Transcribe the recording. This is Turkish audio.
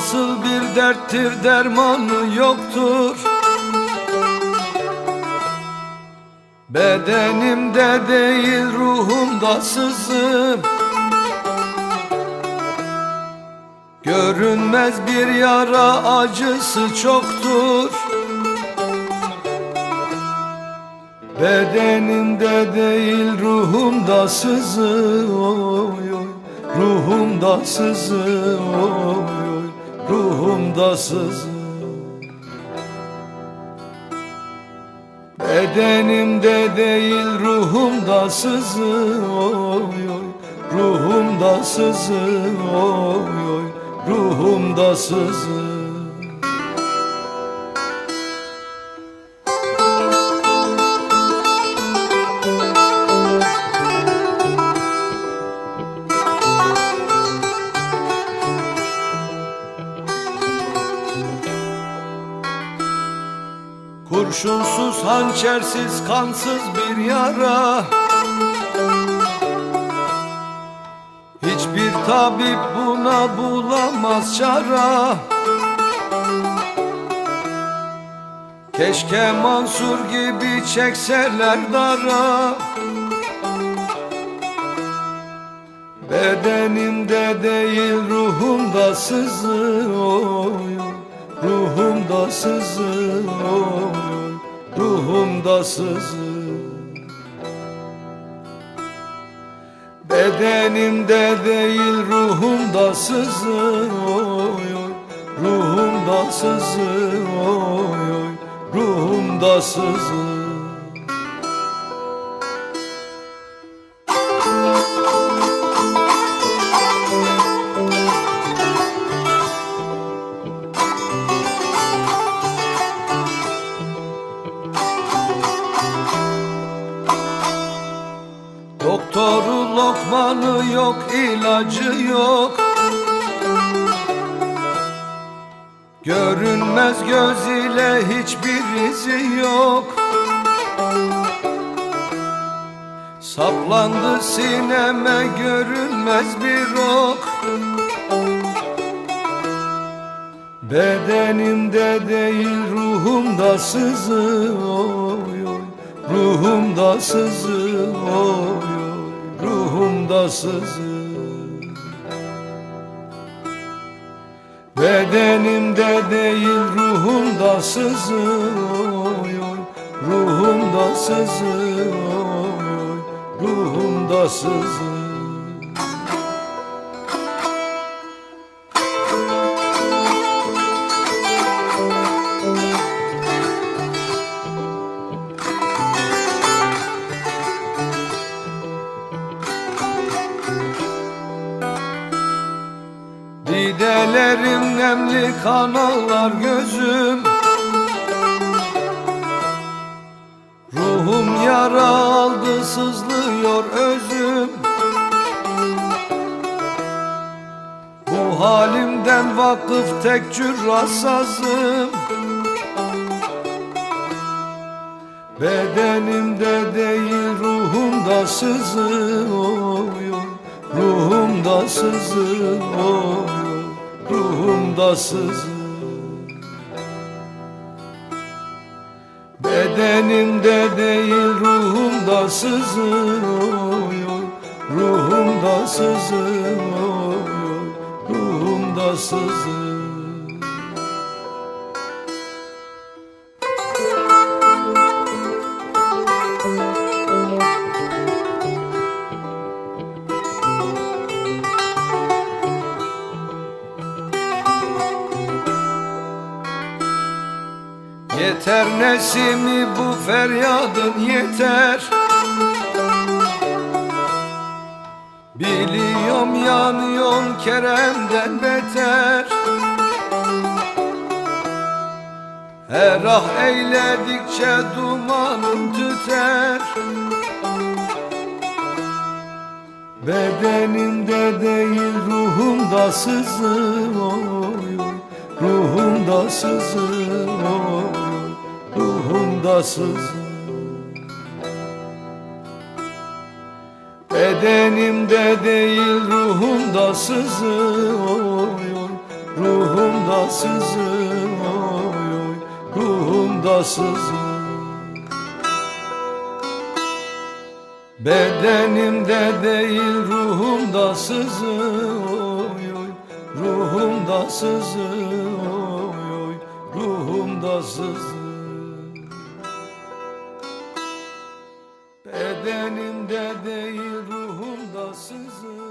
nasıl bir derttir dermanı yoktur. Bedenimde değil ruhumda sızım. Görünmez bir yara acısı çoktur. Bedenimde değil ruhumda sızı oy oy Ruhumda sızı oy oy Ruhumda sızı Bedenimde değil ruhumda sızı oy oy. Ruhumda sızı oy oy. Ruhumda sızı Kurşunsuz, hançersiz, kansız bir yara. Hiçbir tabip buna bulamaz çara. Keşke Mansur gibi çekseler dara. Bedenimde değil ruhumda sızı oy oy Ruhumda sızı oy Ruhumda sızı Bedenimde değil ruhumda sızı oy Ruhumda sızı oy oy Ruhumda sızı Lokmanı yok, ilacı yok. Görünmez göz ile hiçbir izi yok. Saplandı sineme görünmez bir ok. Bedenimde değil ruhumda sızı oy oy. Ruhumda sızı oy oy Ruhumda sızı Bedenimde değil ruhumda sızı oy oy Ruhumda sızı oy oy Ruhumda sızı Didelerim nemli kanallar gözüm. Ruhum yara aldı sızlıyor özüm. Bu halimden vakıf tek cürrasazım Bedenimde değil ruhumda sızı oy oy Ruhumda sızı oy oy Ruhumda sızı Bedenimde değil ruhumda sızı oy oy Ruhumda sızı oy oy Ruhumda sızı Yeter nesimi bu feryadın yeter. Biliyorum yanıyorsun Kerem'den beter. Her ah eyledikçe dumanım tüter. Bedenimde değil ruhumda sızı oy Ruhumda sızı oy Ruhumda sızı Bedenimde değil ruhumda sızı oy oy. Ruhum sızı oy oy. Ruhumda sızı. Bedenimde değil ruhumda sızı oy oy. Ruhumda sızı oy oy. Ruhumda sızı Bedenimde değil ruhumda sızır